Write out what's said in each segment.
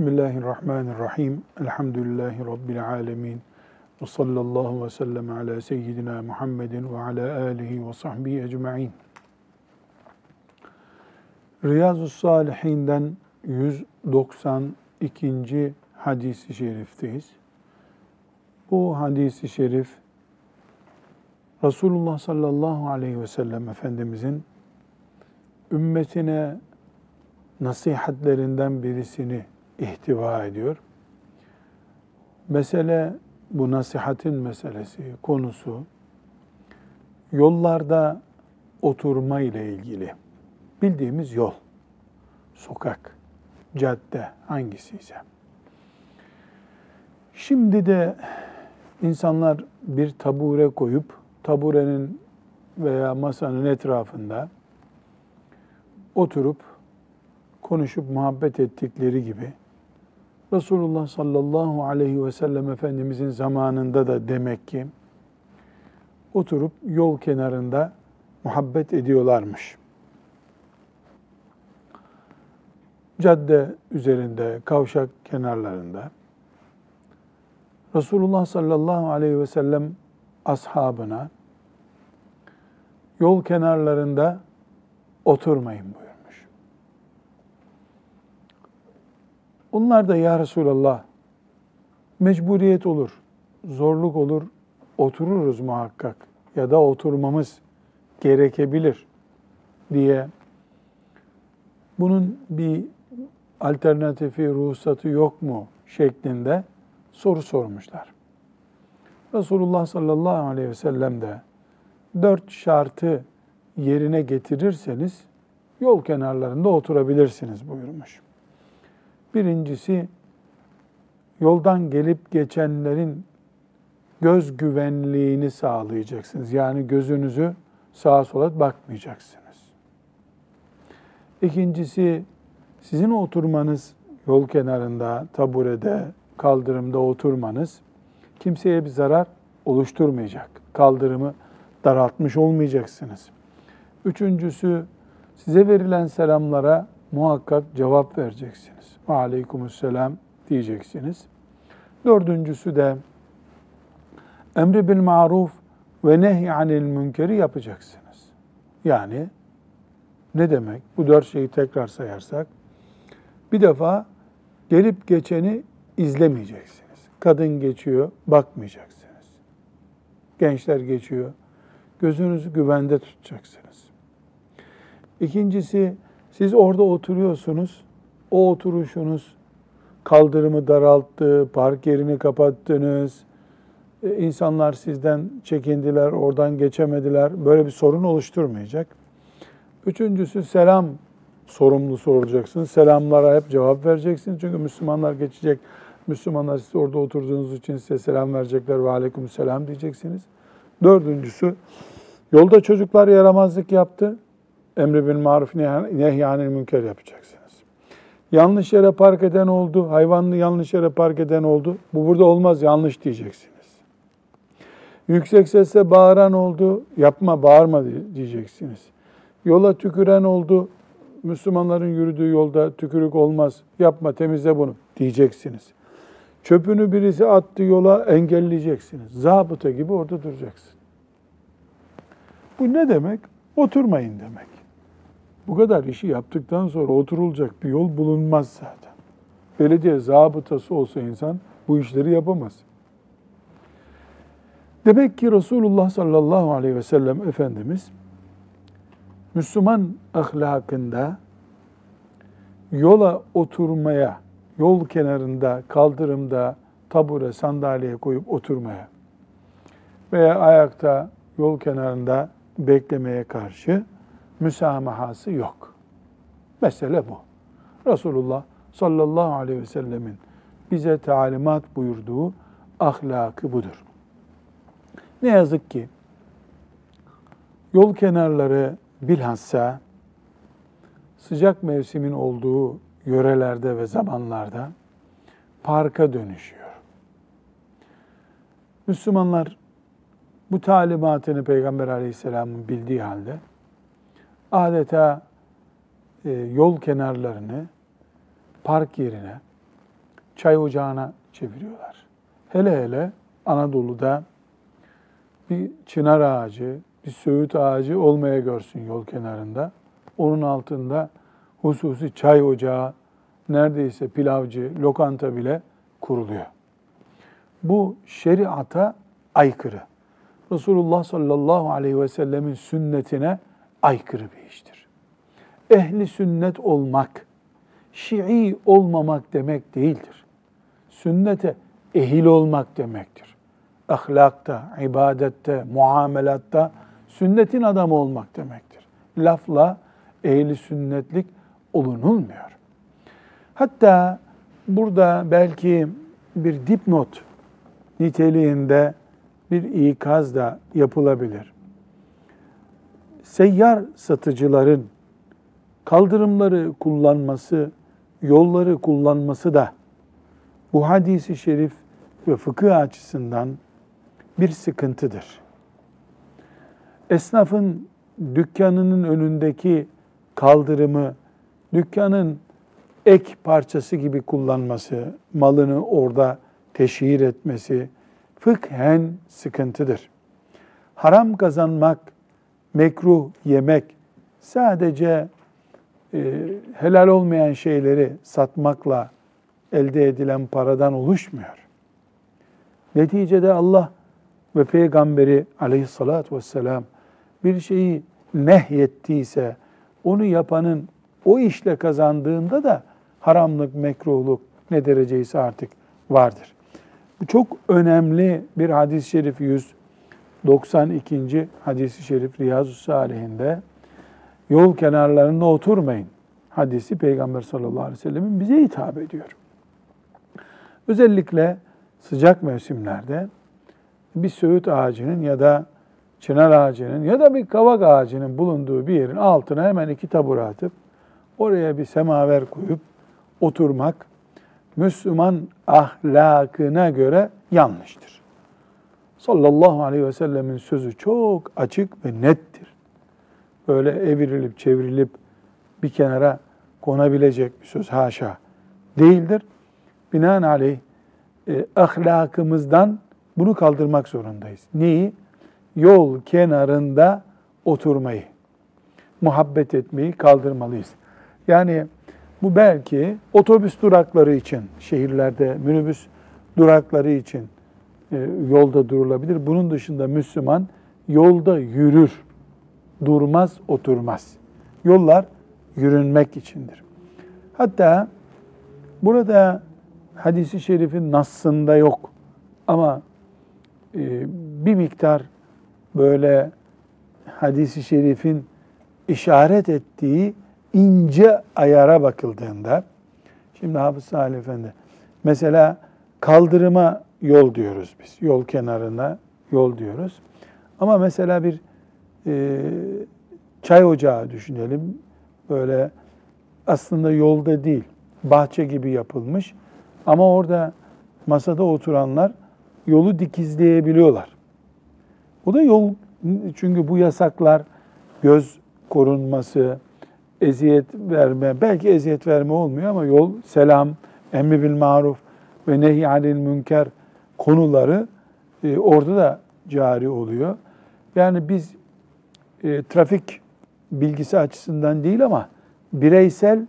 Bismillahirrahmanirrahim. Elhamdülillahi Rabbil alemin. Ve sallallahu ve sellem ala seyyidina Muhammedin ve ala alihi ve sahbihi ecma'in. Riyazu Salihinden 192. hadisi şerifteyiz. Bu hadisi şerif Resulullah sallallahu aleyhi ve sellem Efendimizin ümmetine nasihatlerinden birisini ihtiva ediyor. Mesele bu nasihatin meselesi, konusu yollarda oturma ile ilgili. Bildiğimiz yol, sokak, cadde hangisi ise. Şimdi de insanlar bir tabure koyup taburenin veya masanın etrafında oturup konuşup muhabbet ettikleri gibi Resulullah sallallahu aleyhi ve sellem Efendimizin zamanında da demek ki oturup yol kenarında muhabbet ediyorlarmış. Cadde üzerinde, kavşak kenarlarında Resulullah sallallahu aleyhi ve sellem ashabına yol kenarlarında oturmayın buyurmuş. Onlar da ya Resulallah mecburiyet olur, zorluk olur, otururuz muhakkak ya da oturmamız gerekebilir diye bunun bir alternatifi, ruhsatı yok mu şeklinde soru sormuşlar. Resulullah sallallahu aleyhi ve sellem de dört şartı yerine getirirseniz yol kenarlarında oturabilirsiniz buyurmuş. Birincisi yoldan gelip geçenlerin göz güvenliğini sağlayacaksınız. Yani gözünüzü sağa sola bakmayacaksınız. İkincisi sizin oturmanız yol kenarında, taburede, kaldırımda oturmanız kimseye bir zarar oluşturmayacak. Kaldırımı daraltmış olmayacaksınız. Üçüncüsü size verilen selamlara muhakkak cevap vereceksiniz. Ve aleykümselam diyeceksiniz. Dördüncüsü de emri bil maruf ve nehy anil münkeri yapacaksınız. Yani ne demek? Bu dört şeyi tekrar sayarsak. Bir defa gelip geçeni izlemeyeceksiniz. Kadın geçiyor, bakmayacaksınız. Gençler geçiyor, gözünüzü güvende tutacaksınız. İkincisi, siz orada oturuyorsunuz, o oturuşunuz kaldırımı daralttı, park yerini kapattınız, e, insanlar sizden çekindiler, oradan geçemediler. Böyle bir sorun oluşturmayacak. Üçüncüsü selam sorumlusu olacaksınız. Selamlara hep cevap vereceksiniz. Çünkü Müslümanlar geçecek. Müslümanlar siz orada oturduğunuz için size selam verecekler ve aleyküm selam diyeceksiniz. Dördüncüsü, yolda çocuklar yaramazlık yaptı. Emri bil maruf nehyanil münker yapacaksınız. Yanlış yere park eden oldu, hayvanlı yanlış yere park eden oldu. Bu burada olmaz, yanlış diyeceksiniz. Yüksek sesle bağıran oldu, yapma, bağırma diyeceksiniz. Yola tüküren oldu, Müslümanların yürüdüğü yolda tükürük olmaz, yapma, temizle bunu diyeceksiniz. Çöpünü birisi attı yola engelleyeceksiniz. Zabıta gibi orada duracaksın. Bu ne demek? Oturmayın demek. Bu kadar işi yaptıktan sonra oturulacak bir yol bulunmaz zaten. Belediye zabıtası olsa insan bu işleri yapamaz. Demek ki Resulullah sallallahu aleyhi ve sellem Efendimiz Müslüman ahlakında yola oturmaya, yol kenarında, kaldırımda, tabure, sandalyeye koyup oturmaya veya ayakta yol kenarında beklemeye karşı müsamahası yok. Mesele bu. Resulullah sallallahu aleyhi ve sellemin bize talimat buyurduğu ahlakı budur. Ne yazık ki yol kenarları bilhassa sıcak mevsimin olduğu yörelerde ve zamanlarda parka dönüşüyor. Müslümanlar bu talimatını Peygamber Aleyhisselam'ın bildiği halde adeta e, yol kenarlarını park yerine, çay ocağına çeviriyorlar. Hele hele Anadolu'da bir çınar ağacı, bir söğüt ağacı olmaya görsün yol kenarında. Onun altında hususi çay ocağı, neredeyse pilavcı, lokanta bile kuruluyor. Bu şeriata aykırı. Resulullah sallallahu aleyhi ve sellemin sünnetine aykırı bir iştir. Ehli sünnet olmak, Şii olmamak demek değildir. Sünnete ehil olmak demektir. Ahlakta, ibadette, muamelatta sünnetin adamı olmak demektir. Lafla ehli sünnetlik olunulmuyor. Hatta burada belki bir dipnot niteliğinde bir ikaz da yapılabilir. Seyyar satıcıların kaldırımları kullanması, yolları kullanması da bu hadisi şerif ve fıkıh açısından bir sıkıntıdır. Esnafın dükkanının önündeki kaldırımı dükkanın ek parçası gibi kullanması, malını orada teşhir etmesi fıkhen sıkıntıdır. Haram kazanmak, mekruh yemek sadece e, helal olmayan şeyleri satmakla elde edilen paradan oluşmuyor. Neticede Allah ve Peygamberi aleyhissalatü vesselam bir şeyi nehyettiyse onu yapanın o işle kazandığında da haramlık, mekruhluk ne dereceyse artık vardır. Bu çok önemli bir hadis-i şerif 192. hadis-i şerif Riyazu Salihinde yol kenarlarında oturmayın hadisi Peygamber sallallahu aleyhi ve sellemin bize hitap ediyor. Özellikle sıcak mevsimlerde bir söğüt ağacının ya da çınar ağacının ya da bir kavak ağacının bulunduğu bir yerin altına hemen iki tabure atıp oraya bir semaver koyup oturmak Müslüman ahlakına göre yanlıştır. Sallallahu aleyhi ve sellemin sözü çok açık ve nettir. Böyle evrilip çevrilip bir kenara konabilecek bir söz haşa değildir. Binaenaleyh e, ahlakımızdan bunu kaldırmak zorundayız. Neyi? Yol kenarında oturmayı, muhabbet etmeyi kaldırmalıyız. Yani bu belki otobüs durakları için, şehirlerde minibüs durakları için yolda durulabilir. Bunun dışında Müslüman yolda yürür, durmaz, oturmaz. Yollar yürünmek içindir. Hatta burada hadisi şerifin nassında yok ama e, bir miktar böyle hadisi şerifin işaret ettiği ince ayara bakıldığında, şimdi Hafız Salih Efendi, mesela kaldırıma yol diyoruz biz, yol kenarına yol diyoruz. Ama mesela bir e, çay ocağı düşünelim, böyle aslında yolda değil, bahçe gibi yapılmış. Ama orada masada oturanlar yolu dikizleyebiliyorlar. Bu da yol, çünkü bu yasaklar göz korunması, eziyet verme, belki eziyet verme olmuyor ama yol, selam, emri bil maruf ve nehy anil münker konuları e, orada da cari oluyor. Yani biz e, trafik bilgisi açısından değil ama bireysel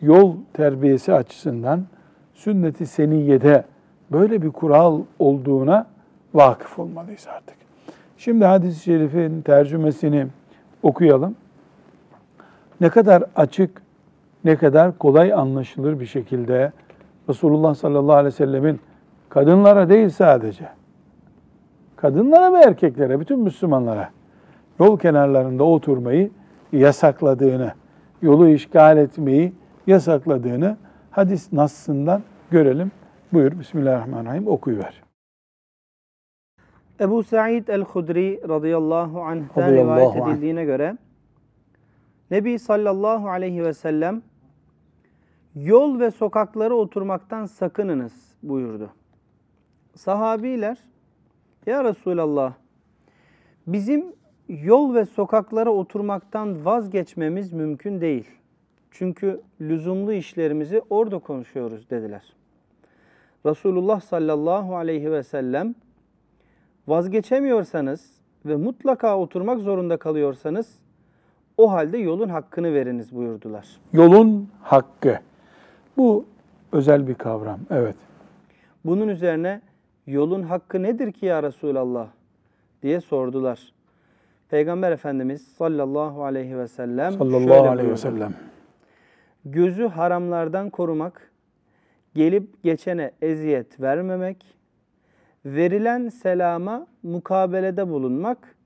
yol terbiyesi açısından sünnet-i seniyede böyle bir kural olduğuna vakıf olmalıyız artık. Şimdi hadis-i şerifin tercümesini okuyalım ne kadar açık, ne kadar kolay anlaşılır bir şekilde Resulullah sallallahu aleyhi ve sellemin kadınlara değil sadece, kadınlara ve erkeklere, bütün Müslümanlara yol kenarlarında oturmayı yasakladığını, yolu işgal etmeyi yasakladığını hadis nassından görelim. Buyur Bismillahirrahmanirrahim okuyuver. Ebu Sa'id el-Hudri radıyallahu anh'ten rivayet edildiğine göre Nebi sallallahu aleyhi ve sellem yol ve sokaklara oturmaktan sakınınız buyurdu. Sahabiler ya Resulallah bizim yol ve sokaklara oturmaktan vazgeçmemiz mümkün değil. Çünkü lüzumlu işlerimizi orada konuşuyoruz dediler. Resulullah sallallahu aleyhi ve sellem vazgeçemiyorsanız ve mutlaka oturmak zorunda kalıyorsanız o halde yolun hakkını veriniz buyurdular. Yolun hakkı. Bu özel bir kavram. Evet. Bunun üzerine yolun hakkı nedir ki ya Resulallah diye sordular. Peygamber Efendimiz sallallahu aleyhi ve sellem Sallallahu şöyle aleyhi ve sellem. Gözü haramlardan korumak, gelip geçene eziyet vermemek, verilen selama mukabelede bulunmak,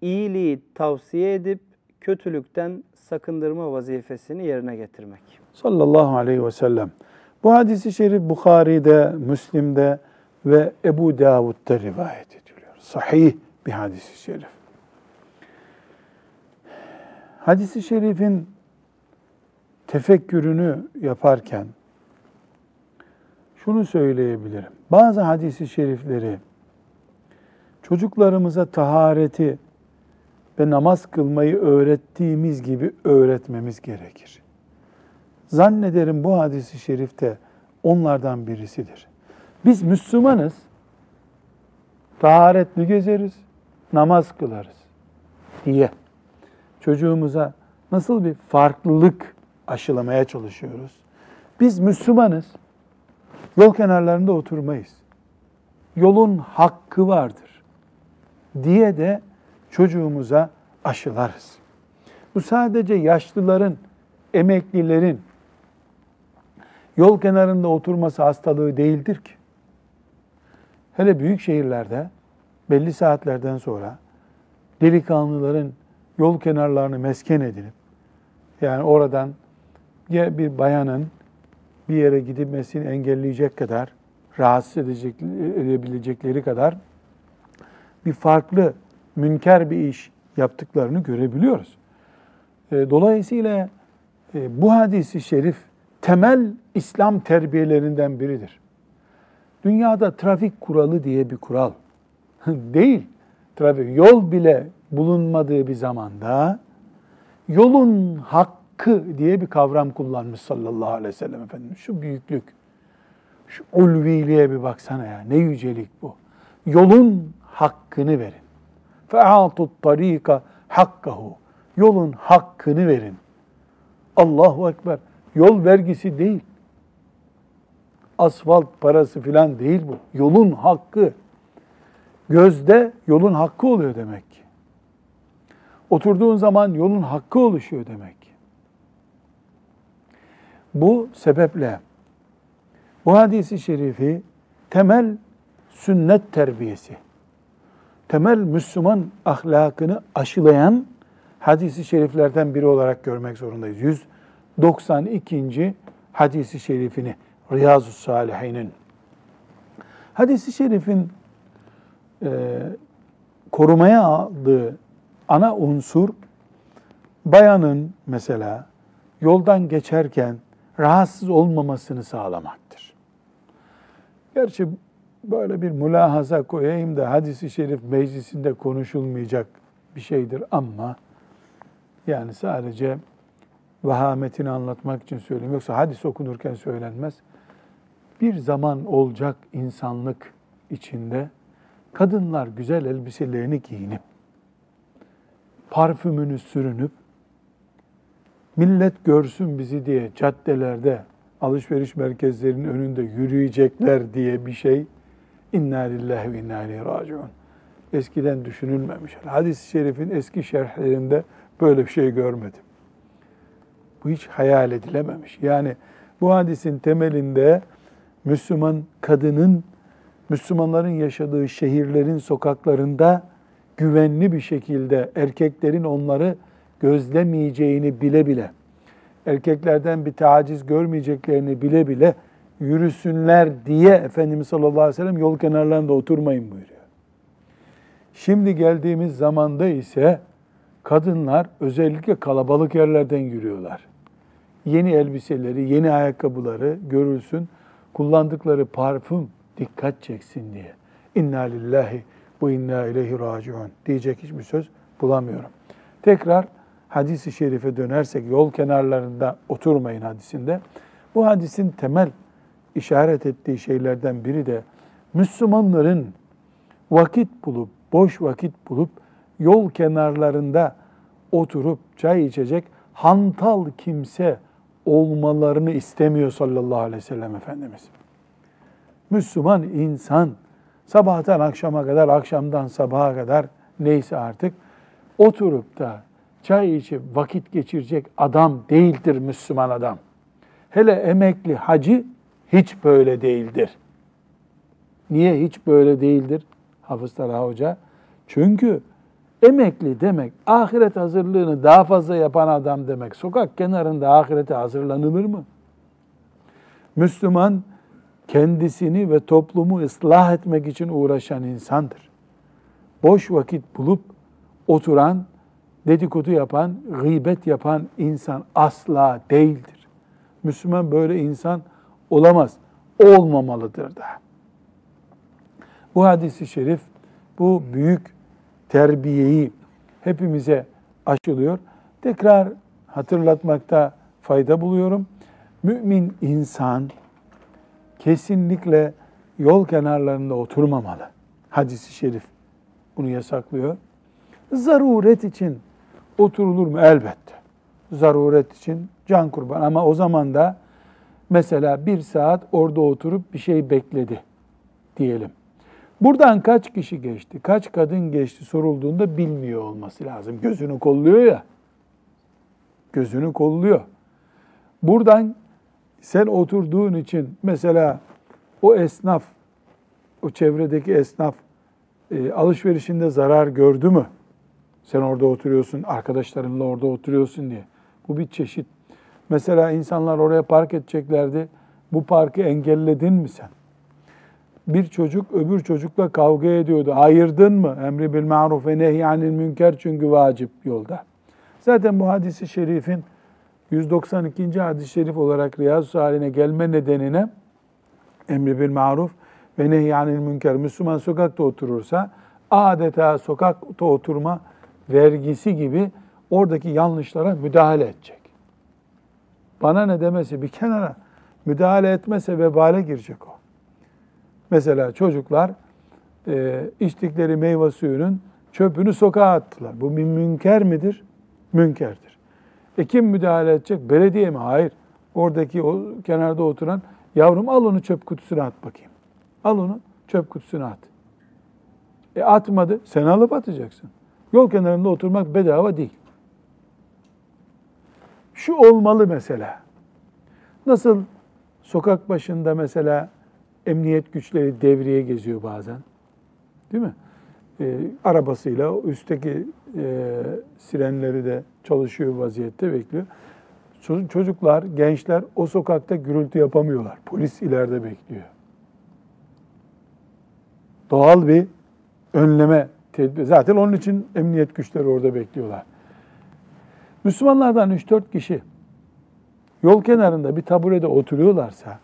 iyiliği tavsiye edip kötülükten sakındırma vazifesini yerine getirmek. Sallallahu aleyhi ve sellem. Bu hadisi şerif Bukhari'de, Müslim'de ve Ebu Davud'da rivayet ediliyor. Sahih bir hadisi şerif. Hadisi şerifin tefekkürünü yaparken şunu söyleyebilirim. Bazı hadisi şerifleri çocuklarımıza tahareti ve namaz kılmayı öğrettiğimiz gibi öğretmemiz gerekir. Zannederim bu hadisi şerifte onlardan birisidir. Biz Müslümanız, taharetli gezeriz, namaz kılarız diye çocuğumuza nasıl bir farklılık aşılamaya çalışıyoruz. Biz Müslümanız, yol kenarlarında oturmayız. Yolun hakkı vardır diye de çocuğumuza aşılarız. Bu sadece yaşlıların, emeklilerin yol kenarında oturması hastalığı değildir ki. Hele büyük şehirlerde belli saatlerden sonra delikanlıların yol kenarlarını mesken edilip yani oradan ya bir bayanın bir yere gidilmesini engelleyecek kadar rahatsız edecek, edebilecekleri kadar bir farklı münker bir iş yaptıklarını görebiliyoruz. E, Dolayısıyla e, bu hadisi şerif temel İslam terbiyelerinden biridir. Dünyada trafik kuralı diye bir kural değil. Trafik yol bile bulunmadığı bir zamanda yolun hakkı diye bir kavram kullanmış sallallahu aleyhi ve sellem Efendimiz. Şu büyüklük, şu ulviliğe bir baksana ya. Ne yücelik bu. Yolun hakkını verin. فَاَعَطُ الطَّر۪يكَ hakkahu. Yolun hakkını verin. Allahu Ekber. Yol vergisi değil. Asfalt parası filan değil bu. Yolun hakkı. Gözde yolun hakkı oluyor demek ki. Oturduğun zaman yolun hakkı oluşuyor demek ki. Bu sebeple bu hadisi şerifi temel sünnet terbiyesi, temel Müslüman ahlakını aşılayan hadisi şeriflerden biri olarak görmek zorundayız. 192. hadisi şerifini Riyazu Salihin'in. Hadisi şerifin e, korumaya aldığı ana unsur bayanın mesela yoldan geçerken rahatsız olmamasını sağlamaktır. Gerçi böyle bir mülahaza koyayım da hadisi şerif meclisinde konuşulmayacak bir şeydir ama yani sadece vahametini anlatmak için söyleyeyim. Yoksa hadis okunurken söylenmez. Bir zaman olacak insanlık içinde kadınlar güzel elbiselerini giyinip, parfümünü sürünüp, millet görsün bizi diye caddelerde, alışveriş merkezlerinin önünde yürüyecekler diye bir şey inna lillahi ve inna raciun. Eskiden düşünülmemiş. Hadis-i şerifin eski şerhlerinde böyle bir şey görmedim. Bu hiç hayal edilememiş. Yani bu hadisin temelinde Müslüman kadının Müslümanların yaşadığı şehirlerin sokaklarında güvenli bir şekilde erkeklerin onları gözlemeyeceğini bile bile, erkeklerden bir taciz görmeyeceklerini bile bile yürüsünler diye Efendimiz sallallahu aleyhi ve sellem yol kenarlarında oturmayın buyuruyor. Şimdi geldiğimiz zamanda ise kadınlar özellikle kalabalık yerlerden yürüyorlar. Yeni elbiseleri, yeni ayakkabıları görülsün, kullandıkları parfüm dikkat çeksin diye. İnna lillahi bu inna ileyhi raciun diyecek hiçbir söz bulamıyorum. Tekrar hadisi şerife dönersek yol kenarlarında oturmayın hadisinde. Bu hadisin temel işaret ettiği şeylerden biri de Müslümanların vakit bulup, boş vakit bulup yol kenarlarında oturup çay içecek hantal kimse olmalarını istemiyor sallallahu aleyhi ve sellem Efendimiz. Müslüman insan sabahtan akşama kadar, akşamdan sabaha kadar neyse artık oturup da çay içip vakit geçirecek adam değildir Müslüman adam. Hele emekli hacı hiç böyle değildir. Niye hiç böyle değildir? Hafız Talha Hoca. Çünkü emekli demek ahiret hazırlığını daha fazla yapan adam demek. Sokak kenarında ahirete hazırlanılır mı? Müslüman kendisini ve toplumu ıslah etmek için uğraşan insandır. Boş vakit bulup oturan, dedikodu yapan, gıybet yapan insan asla değildir. Müslüman böyle insan olamaz, olmamalıdır da. Bu hadisi şerif, bu büyük terbiyeyi hepimize aşılıyor. Tekrar hatırlatmakta fayda buluyorum. Mümin insan kesinlikle yol kenarlarında oturmamalı. Hadisi şerif bunu yasaklıyor. Zaruret için oturulur mu? Elbette. Zaruret için can kurban. Ama o zaman da mesela bir saat orada oturup bir şey bekledi diyelim. Buradan kaç kişi geçti, kaç kadın geçti sorulduğunda bilmiyor olması lazım. Gözünü kolluyor ya. Gözünü kolluyor. Buradan sen oturduğun için mesela o esnaf, o çevredeki esnaf e, alışverişinde zarar gördü mü? Sen orada oturuyorsun, arkadaşlarınla orada oturuyorsun diye. Bu bir çeşit. Mesela insanlar oraya park edeceklerdi. Bu parkı engelledin mi sen? Bir çocuk öbür çocukla kavga ediyordu. Ayırdın mı? Emri bil maruf ve nehyanil münker çünkü vacip yolda. Zaten bu hadisi şerifin 192. hadis-i şerif olarak Riyazu haline gelme nedenine emri bil maruf ve nehyanil münker. Müslüman sokakta oturursa adeta sokakta oturma vergisi gibi oradaki yanlışlara müdahale edecek. Bana ne demesi bir kenara müdahale etmese vebale girecek o. Mesela çocuklar e, içtikleri meyve suyunun çöpünü sokağa attılar. Bu bir münker midir? Münkerdir. E kim müdahale edecek? Belediye mi? Hayır. Oradaki o kenarda oturan yavrum al onu çöp kutusuna at bakayım. Al onu çöp kutusuna at. E atmadı. Sen alıp atacaksın. Yol kenarında oturmak bedava değil. Şu olmalı mesela. Nasıl sokak başında mesela emniyet güçleri devriye geziyor bazen. Değil mi? E, arabasıyla üstteki e, sirenleri de çalışıyor vaziyette bekliyor. Çocuklar, gençler o sokakta gürültü yapamıyorlar. Polis ileride bekliyor. Doğal bir önleme tedbir. Zaten onun için emniyet güçleri orada bekliyorlar. Müslümanlardan 3-4 kişi yol kenarında bir taburede oturuyorlarsa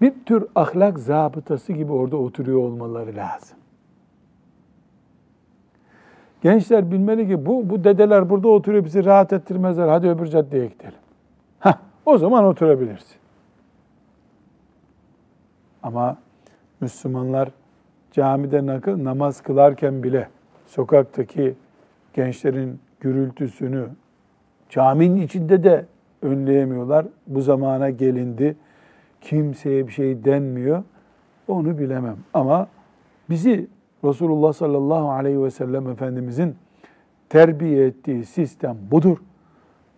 bir tür ahlak zabıtası gibi orada oturuyor olmaları lazım. Gençler bilmeli ki bu, bu dedeler burada oturuyor bizi rahat ettirmezler. Hadi öbür caddeye gidelim. Heh, o zaman oturabilirsin. Ama Müslümanlar camide namaz kılarken bile sokaktaki gençlerin gürültüsünü caminin içinde de önleyemiyorlar. Bu zamana gelindi. Kimseye bir şey denmiyor. Onu bilemem. Ama bizi Resulullah sallallahu aleyhi ve sellem Efendimizin terbiye ettiği sistem budur.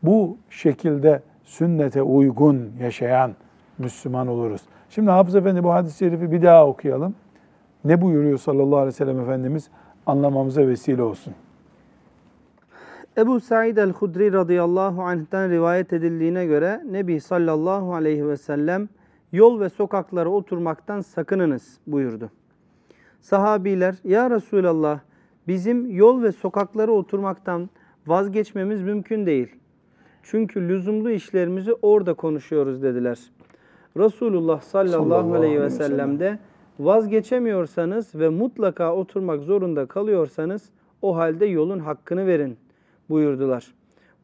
Bu şekilde sünnete uygun yaşayan Müslüman oluruz. Şimdi Hafız Efendi bu hadis-i şerifi bir daha okuyalım. Ne buyuruyor sallallahu aleyhi ve sellem Efendimiz anlamamıza vesile olsun. Ebu Said el-Hudri radıyallahu anh'ten rivayet edildiğine göre Nebi sallallahu aleyhi ve sellem yol ve sokaklara oturmaktan sakınınız buyurdu. Sahabiler ya Resulallah bizim yol ve sokaklara oturmaktan vazgeçmemiz mümkün değil. Çünkü lüzumlu işlerimizi orada konuşuyoruz dediler. Resulullah sallallahu, sallallahu aleyhi ve sellem de vazgeçemiyorsanız ve mutlaka oturmak zorunda kalıyorsanız o halde yolun hakkını verin buyurdular.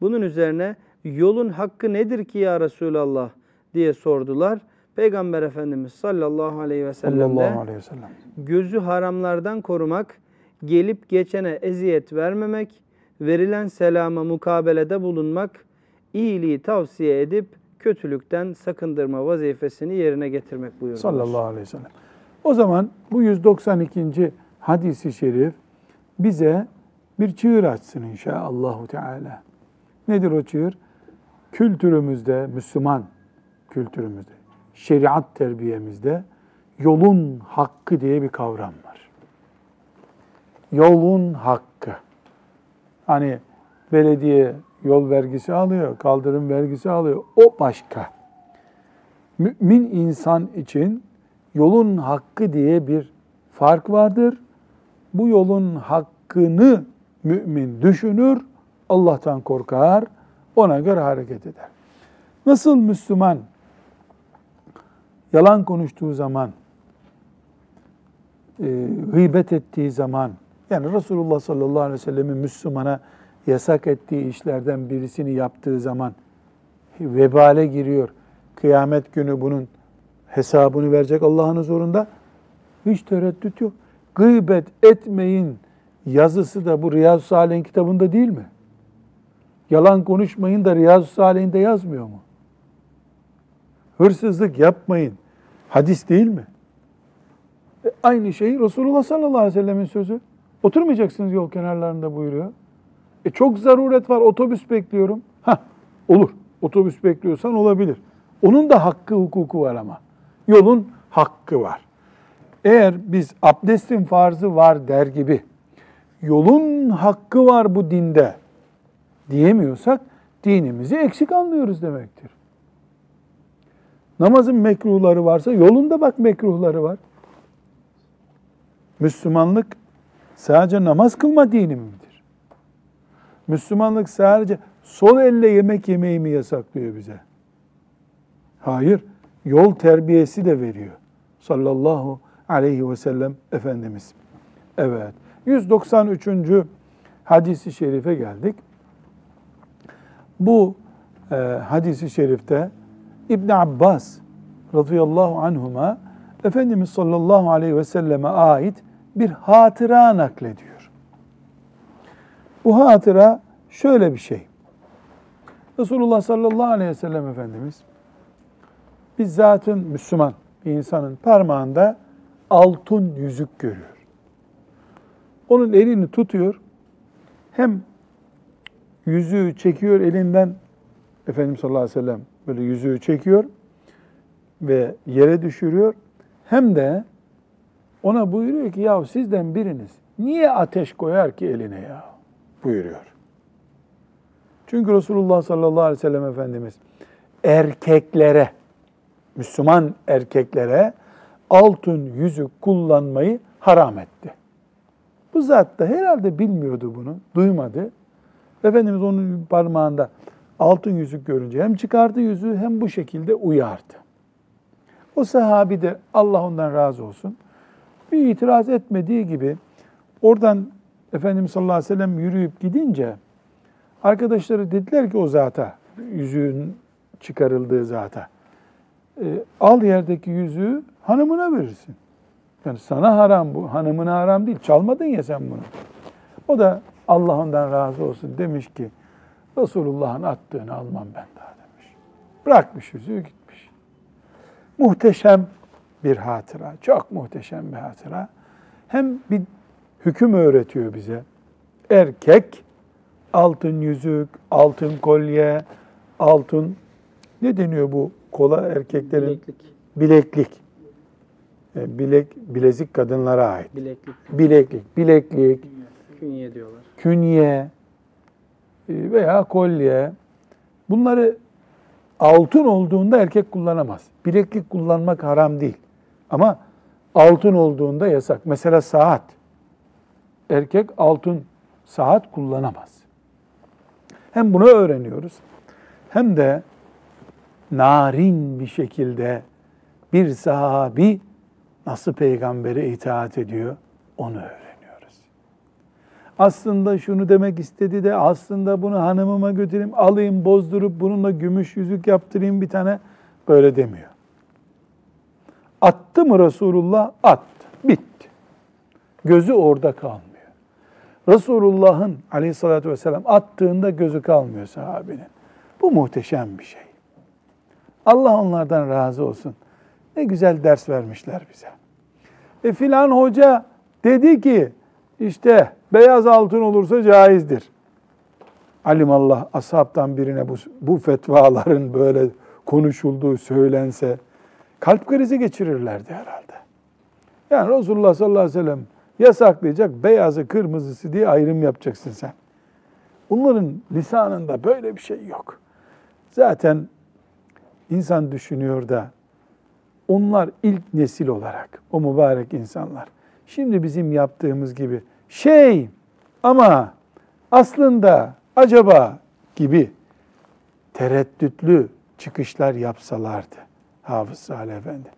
Bunun üzerine yolun hakkı nedir ki ya Resulallah diye sordular. Peygamber Efendimiz sallallahu aleyhi ve sellem de Sallallahu aleyhi ve sellem. gözü haramlardan korumak, gelip geçene eziyet vermemek, verilen selama mukabelede bulunmak, iyiliği tavsiye edip kötülükten sakındırma vazifesini yerine getirmek buyurdular. Sallallahu aleyhi ve sellem. O zaman bu 192. hadisi şerif bize bir çığır açsın inşallah Teala. Nedir o çığır? Kültürümüzde, Müslüman kültürümüzde, şeriat terbiyemizde yolun hakkı diye bir kavram var. Yolun hakkı. Hani belediye yol vergisi alıyor, kaldırım vergisi alıyor. O başka. Mümin insan için yolun hakkı diye bir fark vardır. Bu yolun hakkını mümin düşünür, Allah'tan korkar, ona göre hareket eder. Nasıl Müslüman yalan konuştuğu zaman, e, gıybet ettiği zaman, yani Resulullah sallallahu aleyhi ve sellemin Müslümana yasak ettiği işlerden birisini yaptığı zaman vebale giriyor. Kıyamet günü bunun hesabını verecek Allah'ın huzurunda. Hiç tereddüt yok. Gıybet etmeyin yazısı da bu Riyazu Salih'in kitabında değil mi? Yalan konuşmayın da Riyazu Salih'inde yazmıyor mu? Hırsızlık yapmayın. Hadis değil mi? E, aynı şey Resulullah sallallahu aleyhi ve sellemin sözü. Oturmayacaksınız yol kenarlarında buyuruyor. E çok zaruret var, otobüs bekliyorum. Ha olur. Otobüs bekliyorsan olabilir. Onun da hakkı, hukuku var ama. Yolun hakkı var. Eğer biz abdestin farzı var der gibi yolun hakkı var bu dinde diyemiyorsak dinimizi eksik anlıyoruz demektir. Namazın mekruhları varsa yolunda bak mekruhları var. Müslümanlık sadece namaz kılma dini midir? Müslümanlık sadece sol elle yemek yemeyi mi yasaklıyor bize? Hayır, yol terbiyesi de veriyor. Sallallahu aleyhi ve sellem Efendimiz. Evet, 193. hadisi şerife geldik. Bu e, hadisi şerifte İbn Abbas radıyallahu anhuma Efendimiz sallallahu aleyhi ve selleme ait bir hatıra naklediyor. Bu hatıra şöyle bir şey. Resulullah sallallahu aleyhi ve sellem Efendimiz bizzatın Müslüman bir insanın parmağında altın yüzük görüyor. Onun elini tutuyor. Hem yüzüğü çekiyor elinden Efendimiz sallallahu aleyhi ve sellem böyle yüzüğü çekiyor ve yere düşürüyor. Hem de ona buyuruyor ki ya sizden biriniz niye ateş koyar ki eline ya buyuruyor. Çünkü Resulullah sallallahu aleyhi ve sellem Efendimiz erkeklere, Müslüman erkeklere altın yüzük kullanmayı haram etti. Bu zat da herhalde bilmiyordu bunu, duymadı. Efendimiz onun parmağında altın yüzük görünce hem çıkardı yüzüğü hem bu şekilde uyardı. O sahabi de Allah ondan razı olsun bir itiraz etmediği gibi oradan Efendimiz sallallahu aleyhi ve sellem yürüyüp gidince arkadaşları dediler ki o zata, yüzüğün çıkarıldığı zata, e, al yerdeki yüzüğü hanımına verirsin. Yani sana haram bu, hanımına haram değil. Çalmadın ya sen bunu. O da Allah ondan razı olsun demiş ki Resulullah'ın attığını almam ben daha demiş. Bırakmış yüzüğü gitmiş. Muhteşem bir hatıra, çok muhteşem bir hatıra. Hem bir hüküm öğretiyor bize. Erkek altın yüzük, altın kolye, altın ne deniyor bu kola erkeklerin? Bileklik. Bileklik. E, Bilek, bilezik kadınlara ait. Bileklik. Bileklik, bileklik, Künye diyorlar. künye veya kolye. Bunları altın olduğunda erkek kullanamaz. Bileklik kullanmak haram değil. Ama altın olduğunda yasak. Mesela saat. Erkek altın saat kullanamaz. Hem bunu öğreniyoruz hem de narin bir şekilde bir sahabi nasıl peygambere itaat ediyor onu öğreniyoruz. Aslında şunu demek istedi de aslında bunu hanımıma götüreyim, alayım, bozdurup bununla gümüş yüzük yaptırayım bir tane böyle demiyor. Attı mı Resulullah? Attı. Bitti. Gözü orada kalmıyor. Resulullah'ın aleyhissalatü vesselam attığında gözü kalmıyor sahabenin. Bu muhteşem bir şey. Allah onlardan razı olsun. Ne güzel ders vermişler bize. E filan hoca dedi ki işte beyaz altın olursa caizdir. Alimallah ashabtan birine bu, bu fetvaların böyle konuşulduğu söylense kalp krizi geçirirlerdi herhalde. Yani Resulullah sallallahu aleyhi ve sellem yasaklayacak beyazı kırmızısı diye ayrım yapacaksın sen. Bunların lisanında böyle bir şey yok. Zaten insan düşünüyor da onlar ilk nesil olarak o mübarek insanlar. Şimdi bizim yaptığımız gibi şey ama aslında acaba gibi tereddütlü çıkışlar yapsalardı Hafız Salih Efendi.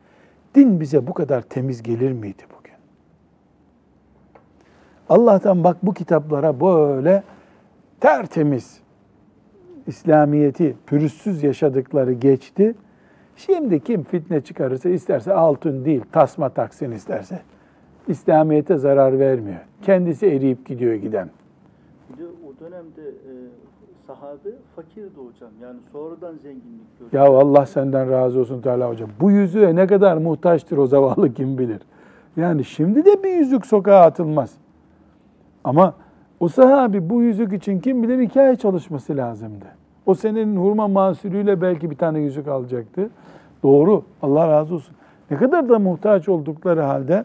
Din bize bu kadar temiz gelir miydi bugün? Allah'tan bak bu kitaplara böyle tertemiz İslamiyeti pürüzsüz yaşadıkları geçti. Şimdi kim fitne çıkarırsa isterse altın değil tasma taksın isterse. İslamiyete zarar vermiyor. Kendisi eriyip gidiyor giden. Bir de o dönemde e, sahabe fakirdi hocam. Yani sonradan zenginlik gördü. Ya Allah senden razı olsun Teala hocam. Bu yüzüğe ne kadar muhtaçtır o zavallı kim bilir. Yani şimdi de bir yüzük sokağa atılmaz. Ama o sahabi bu yüzük için kim bilir iki ay çalışması lazımdı. O senenin hurma mahsulüyle belki bir tane yüzük alacaktı. Doğru. Allah razı olsun. Ne kadar da muhtaç oldukları halde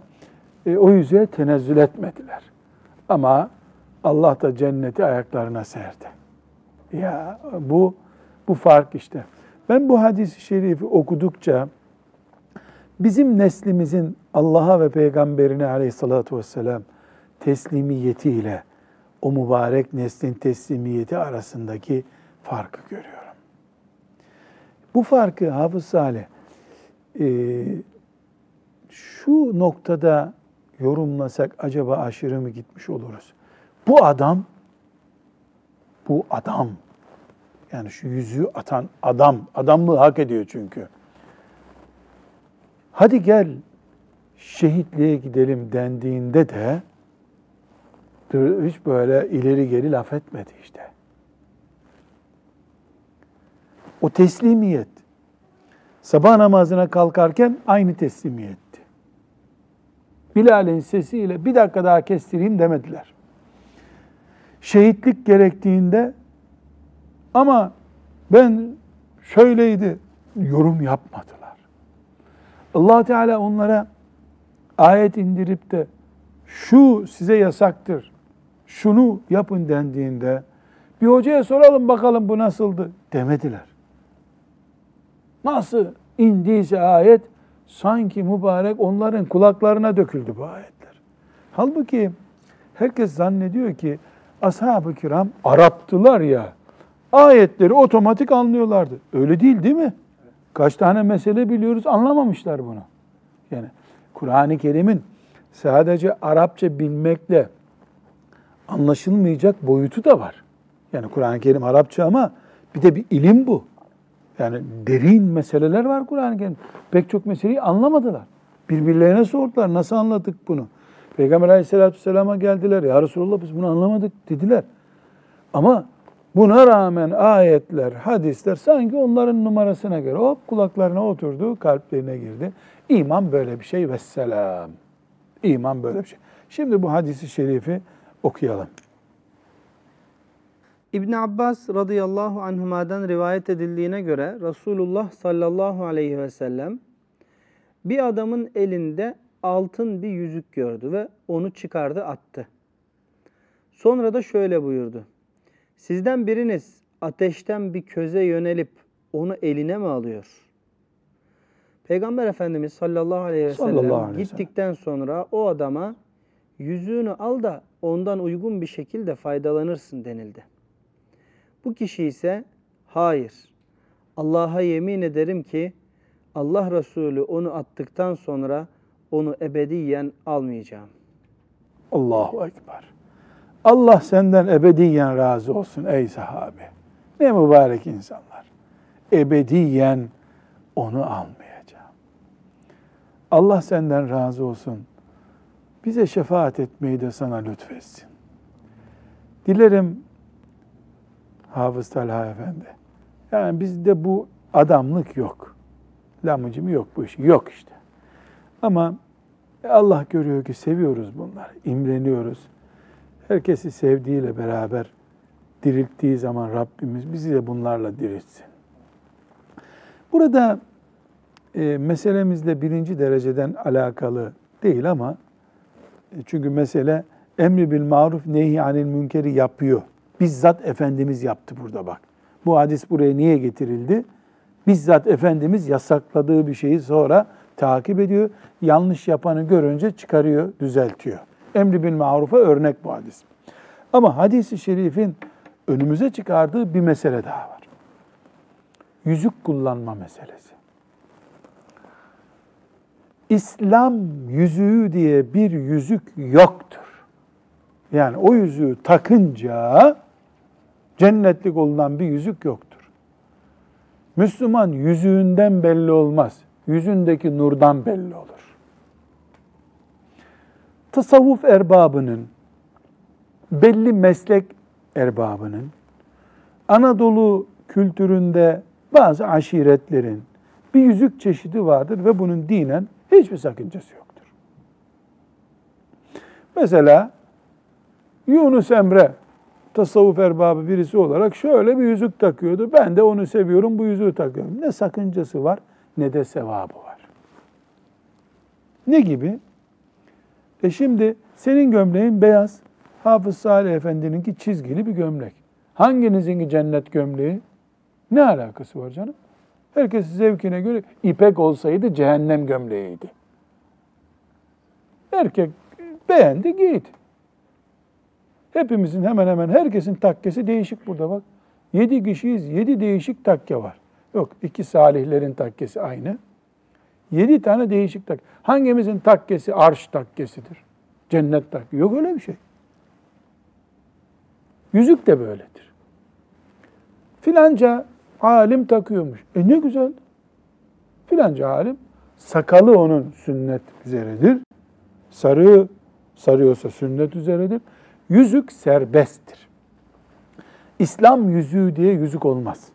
e, o yüzüğe tenezzül etmediler. Ama Allah da cenneti ayaklarına serdi. Ya bu bu fark işte. Ben bu hadis-i şerifi okudukça bizim neslimizin Allah'a ve peygamberine aleyhissalatu vesselam teslimiyetiyle o mübarek neslin teslimiyeti arasındaki farkı görüyorum. Bu farkı Hafız Salih e, şu noktada yorumlasak acaba aşırı mı gitmiş oluruz? Bu adam, bu adam, yani şu yüzüğü atan adam, adamlığı hak ediyor çünkü. Hadi gel şehitliğe gidelim dendiğinde de hiç böyle ileri geri laf etmedi işte. O teslimiyet. Sabah namazına kalkarken aynı teslimiyetti. Bilal'in sesiyle bir dakika daha kestireyim demediler. Şehitlik gerektiğinde ama ben şöyleydi yorum yapmadılar. allah Teala onlara ayet indirip de şu size yasaktır, şunu yapın dendiğinde bir hocaya soralım bakalım bu nasıldı demediler. Nasıl indiyse ayet sanki mübarek onların kulaklarına döküldü bu ayetler. Halbuki herkes zannediyor ki ashab-ı kiram Araptılar ya ayetleri otomatik anlıyorlardı. Öyle değil değil mi? Kaç tane mesele biliyoruz anlamamışlar bunu. Yani Kur'an-ı Kerim'in sadece Arapça bilmekle anlaşılmayacak boyutu da var. Yani Kur'an-ı Kerim Arapça ama bir de bir ilim bu. Yani derin meseleler var Kur'an-ı Kerim. Pek çok meseleyi anlamadılar. Birbirlerine sordular. Nasıl anladık bunu? Peygamber aleyhissalatü vesselam'a geldiler. Ya Resulallah biz bunu anlamadık dediler. Ama buna rağmen ayetler, hadisler sanki onların numarasına göre hop kulaklarına oturdu, kalplerine girdi. İman böyle bir şey. Vesselam. İman böyle bir şey. Şimdi bu hadisi şerifi okuyalım. İbn Abbas radıyallahu anhuma'dan rivayet edildiğine göre Resulullah sallallahu aleyhi ve sellem bir adamın elinde altın bir yüzük gördü ve onu çıkardı attı. Sonra da şöyle buyurdu. Sizden biriniz ateşten bir köze yönelip onu eline mi alıyor? Peygamber Efendimiz sallallahu aleyhi ve sellem Sallallahu aleyhi ve sellem. gittikten sonra o adama yüzüğünü al da ondan uygun bir şekilde faydalanırsın denildi. Bu kişi ise hayır Allah'a yemin ederim ki Allah Resulü onu attıktan sonra onu ebediyen almayacağım. Allahu Ekber. Allah senden ebediyen razı olsun ey sahabe. Ne mübarek insanlar. Ebediyen onu almayacağım. Allah senden razı olsun. Bize şefaat etmeyi de sana lütfetsin. Dilerim Hafız Talha Efendi. Yani bizde bu adamlık yok. Lamıcım yok bu iş. Yok işte. Ama Allah görüyor ki seviyoruz bunları. imreniyoruz. Herkesi sevdiğiyle beraber dirilttiği zaman Rabbimiz bizi de bunlarla diriltsin. Burada e, meselemizle birinci dereceden alakalı değil ama e, çünkü mesele emri bil maruf nehi anil münkeri yapıyor. Bizzat Efendimiz yaptı burada bak. Bu hadis buraya niye getirildi? Bizzat Efendimiz yasakladığı bir şeyi sonra takip ediyor. Yanlış yapanı görünce çıkarıyor, düzeltiyor. Emri bil marufa örnek bu hadis. Ama hadisi şerifin önümüze çıkardığı bir mesele daha var. Yüzük kullanma meselesi. İslam yüzüğü diye bir yüzük yoktur. Yani o yüzüğü takınca cennetlik olunan bir yüzük yoktur. Müslüman yüzüğünden belli olmaz. Yüzündeki nurdan belli olur. Tasavvuf erbabının, belli meslek erbabının, Anadolu kültüründe bazı aşiretlerin bir yüzük çeşidi vardır ve bunun dinen hiçbir sakıncası yoktur. Mesela Yunus Emre tasavvuf erbabı birisi olarak şöyle bir yüzük takıyordu. Ben de onu seviyorum, bu yüzüğü takıyorum. Ne sakıncası var ne de sevabı var. Ne gibi? E şimdi senin gömleğin beyaz. Hafız Salih Efendi'ninki çizgili bir gömlek. Hanginizinki cennet gömleği? Ne alakası var canım? Herkes zevkine göre ipek olsaydı cehennem gömleğiydi. Erkek beğendi giydi. Hepimizin hemen hemen herkesin takkesi değişik burada bak. Yedi kişiyiz, yedi değişik takke var. Yok iki salihlerin takkesi aynı. Yedi tane değişik takke. Hangimizin takkesi arş takkesidir? Cennet takke. Yok öyle bir şey. Yüzük de böyledir. Filanca alim takıyormuş. E ne güzel. Filanca alim sakalı onun sünnet üzeredir. Sarığı sarıyorsa sünnet üzeredir. Yüzük serbesttir. İslam yüzüğü diye yüzük olmaz.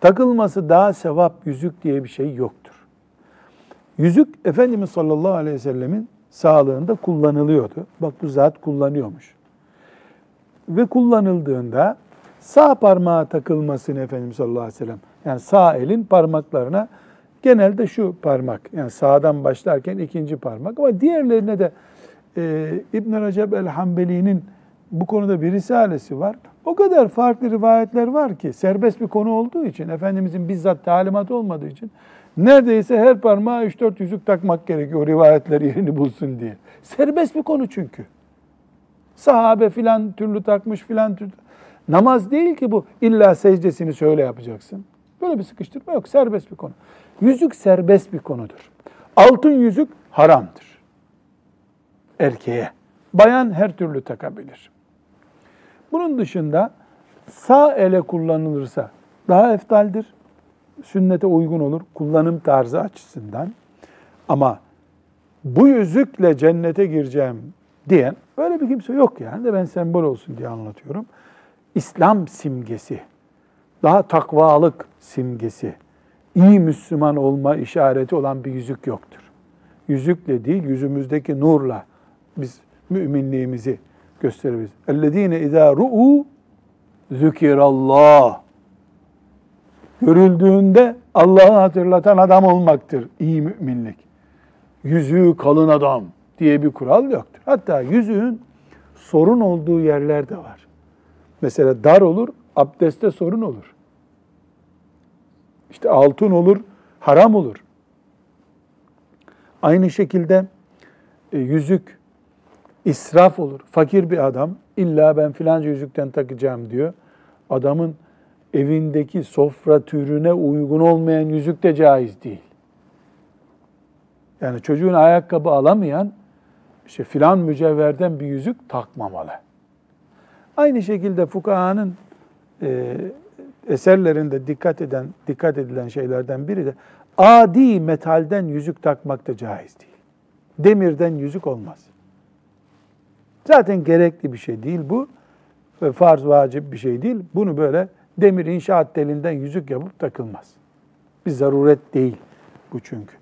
Takılması daha sevap yüzük diye bir şey yoktur. Yüzük Efendimiz sallallahu aleyhi ve sellemin sağlığında kullanılıyordu. Bak bu zat kullanıyormuş. Ve kullanıldığında sağ parmağa takılmasını Efendimiz sallallahu aleyhi ve sellem yani sağ elin parmaklarına genelde şu parmak yani sağdan başlarken ikinci parmak ama diğerlerine de e, İbn Recep el-Hanbeli'nin bu konuda bir risalesi var. O kadar farklı rivayetler var ki serbest bir konu olduğu için, Efendimizin bizzat talimatı olmadığı için neredeyse her parmağa 3-4 yüzük takmak gerekiyor rivayetler yerini bulsun diye. Serbest bir konu çünkü. Sahabe filan türlü takmış filan türlü. Namaz değil ki bu. İlla secdesini şöyle yapacaksın. Böyle bir sıkıştırma yok. Serbest bir konu. Yüzük serbest bir konudur. Altın yüzük haramdır. Erkeğe. Bayan her türlü takabilir. Bunun dışında sağ ele kullanılırsa daha eftaldir. Sünnete uygun olur kullanım tarzı açısından. Ama bu yüzükle cennete gireceğim diyen öyle bir kimse yok yani de ben sembol olsun diye anlatıyorum. İslam simgesi, daha takvalık simgesi, iyi Müslüman olma işareti olan bir yüzük yoktur. Yüzükle değil, yüzümüzdeki nurla biz müminliğimizi gösteririz. Ellezine izâ ru'u zükirallah. Görüldüğünde Allah'ı hatırlatan adam olmaktır iyi müminlik. Yüzüğü kalın adam diye bir kural yoktur. Hatta yüzüğün sorun olduğu yerler de var. Mesela dar olur, abdeste sorun olur. İşte altın olur, haram olur. Aynı şekilde e, yüzük israf olur. Fakir bir adam illa ben filanca yüzükten takacağım diyor. Adamın evindeki sofra türüne uygun olmayan yüzük de caiz değil. Yani çocuğun ayakkabı alamayan işte filan mücevherden bir yüzük takmamalı. Aynı şekilde fukahanın e, eserlerinde dikkat eden dikkat edilen şeylerden biri de adi metalden yüzük takmak da caiz değil. Demirden yüzük olmaz. Zaten gerekli bir şey değil bu. Farz vacip bir şey değil. Bunu böyle demir inşaat telinden yüzük yapıp takılmaz. Bir zaruret değil bu çünkü.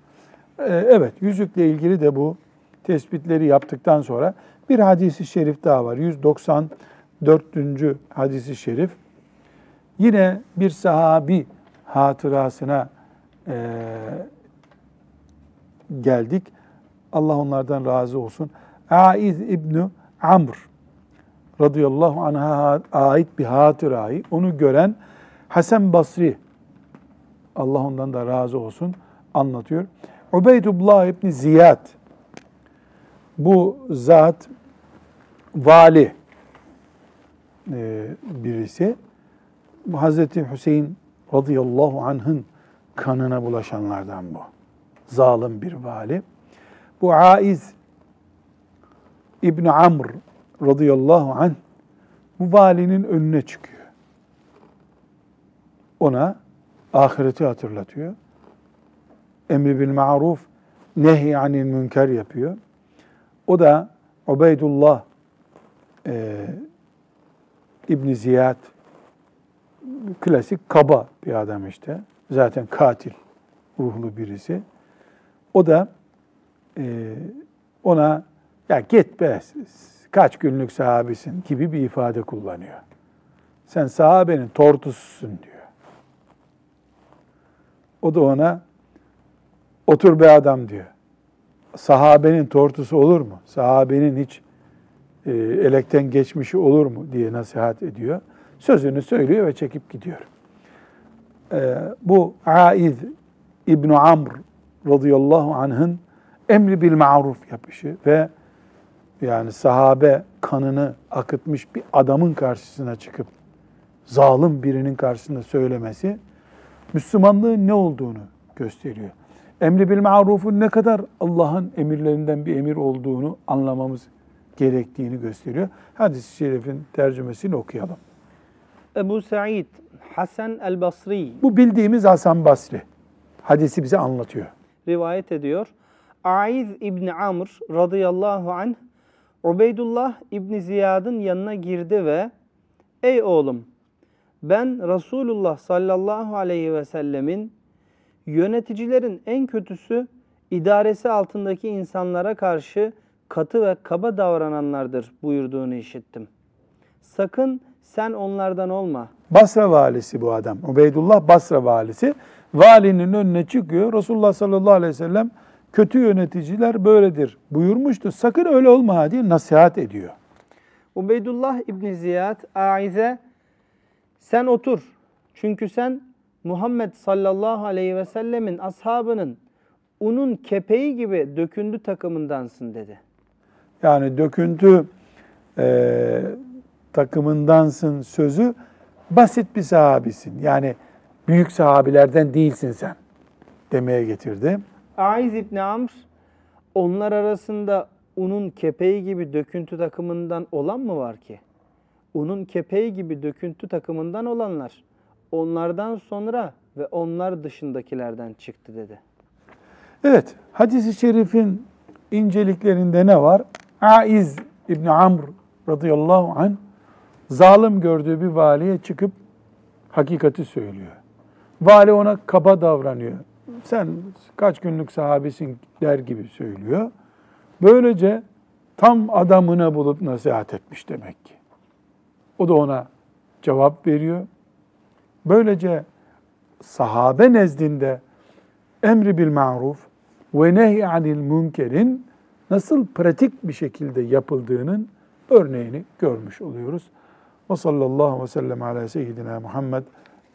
Ee, evet yüzükle ilgili de bu tespitleri yaptıktan sonra bir hadisi şerif daha var. 194. hadisi şerif. Yine bir sahabi hatırasına eee, geldik. Allah onlardan razı olsun. Aiz İbni Amr radıyallahu anh'a ait bir hatırayı onu gören Hasan Basri Allah ondan da razı olsun anlatıyor. Ubeydullah İbni Ziyad bu zat vali e, birisi. Hazreti Hüseyin radıyallahu anh'ın kanına bulaşanlardan bu. Zalim bir vali. Bu Aiz İbni Amr radıyallahu anh bu valinin önüne çıkıyor. Ona ahireti hatırlatıyor. Emri bil maruf, nehy anil münker yapıyor. O da Ubeydullah e, İbni Ziyad klasik kaba bir adam işte. Zaten katil ruhlu birisi. O da e, ona ya git be kaç günlük sahabisin gibi bir ifade kullanıyor. Sen sahabenin tortususun diyor. O da ona otur be adam diyor. Sahabenin tortusu olur mu? Sahabenin hiç e, elekten geçmişi olur mu diye nasihat ediyor. Sözünü söylüyor ve çekip gidiyor. E, bu Aiz İbn Amr radıyallahu anh'ın emri bil maruf yapışı ve yani sahabe kanını akıtmış bir adamın karşısına çıkıp zalim birinin karşısında söylemesi Müslümanlığın ne olduğunu gösteriyor. Emri bil marufun ne kadar Allah'ın emirlerinden bir emir olduğunu anlamamız gerektiğini gösteriyor. Hadis-i şerifin tercümesini okuyalım. Ebu Said Hasan el-Basri Bu bildiğimiz Hasan Basri. Hadisi bize anlatıyor. rivayet ediyor. Aiz İbni Amr radıyallahu anh Ubeydullah İbni Ziyad'ın yanına girdi ve Ey oğlum ben Resulullah sallallahu aleyhi ve sellemin yöneticilerin en kötüsü idaresi altındaki insanlara karşı katı ve kaba davrananlardır buyurduğunu işittim. Sakın sen onlardan olma. Basra valisi bu adam. Ubeydullah Basra valisi. Valinin önüne çıkıyor. Resulullah sallallahu aleyhi ve sellem kötü yöneticiler böyledir buyurmuştu. Sakın öyle olma diye nasihat ediyor. Ubeydullah İbni Ziyad Aize sen otur. Çünkü sen Muhammed sallallahu aleyhi ve sellemin ashabının unun kepeği gibi dökündü takımındansın dedi. Yani döküntü e, takımındansın sözü basit bir sahabisin. Yani büyük sahabilerden değilsin sen demeye getirdi. Aiz İbni Amr onlar arasında unun kepeği gibi döküntü takımından olan mı var ki? Unun kepeği gibi döküntü takımından olanlar onlardan sonra ve onlar dışındakilerden çıktı dedi. Evet, hadis-i şerifin inceliklerinde ne var? Aiz İbni Amr radıyallahu anh zalim gördüğü bir valiye çıkıp hakikati söylüyor. Vali ona kaba davranıyor. Sen kaç günlük sahabesin der gibi söylüyor. Böylece tam adamına bulup nasihat etmiş demek ki. O da ona cevap veriyor. Böylece sahabe nezdinde emri bil maruf ve nehy anil münkerin nasıl pratik bir şekilde yapıldığının örneğini görmüş oluyoruz. Ve sallallahu ve sellem ala seyyidina Muhammed